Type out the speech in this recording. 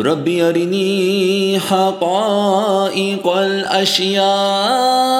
رب يرني حقائق الأشياء.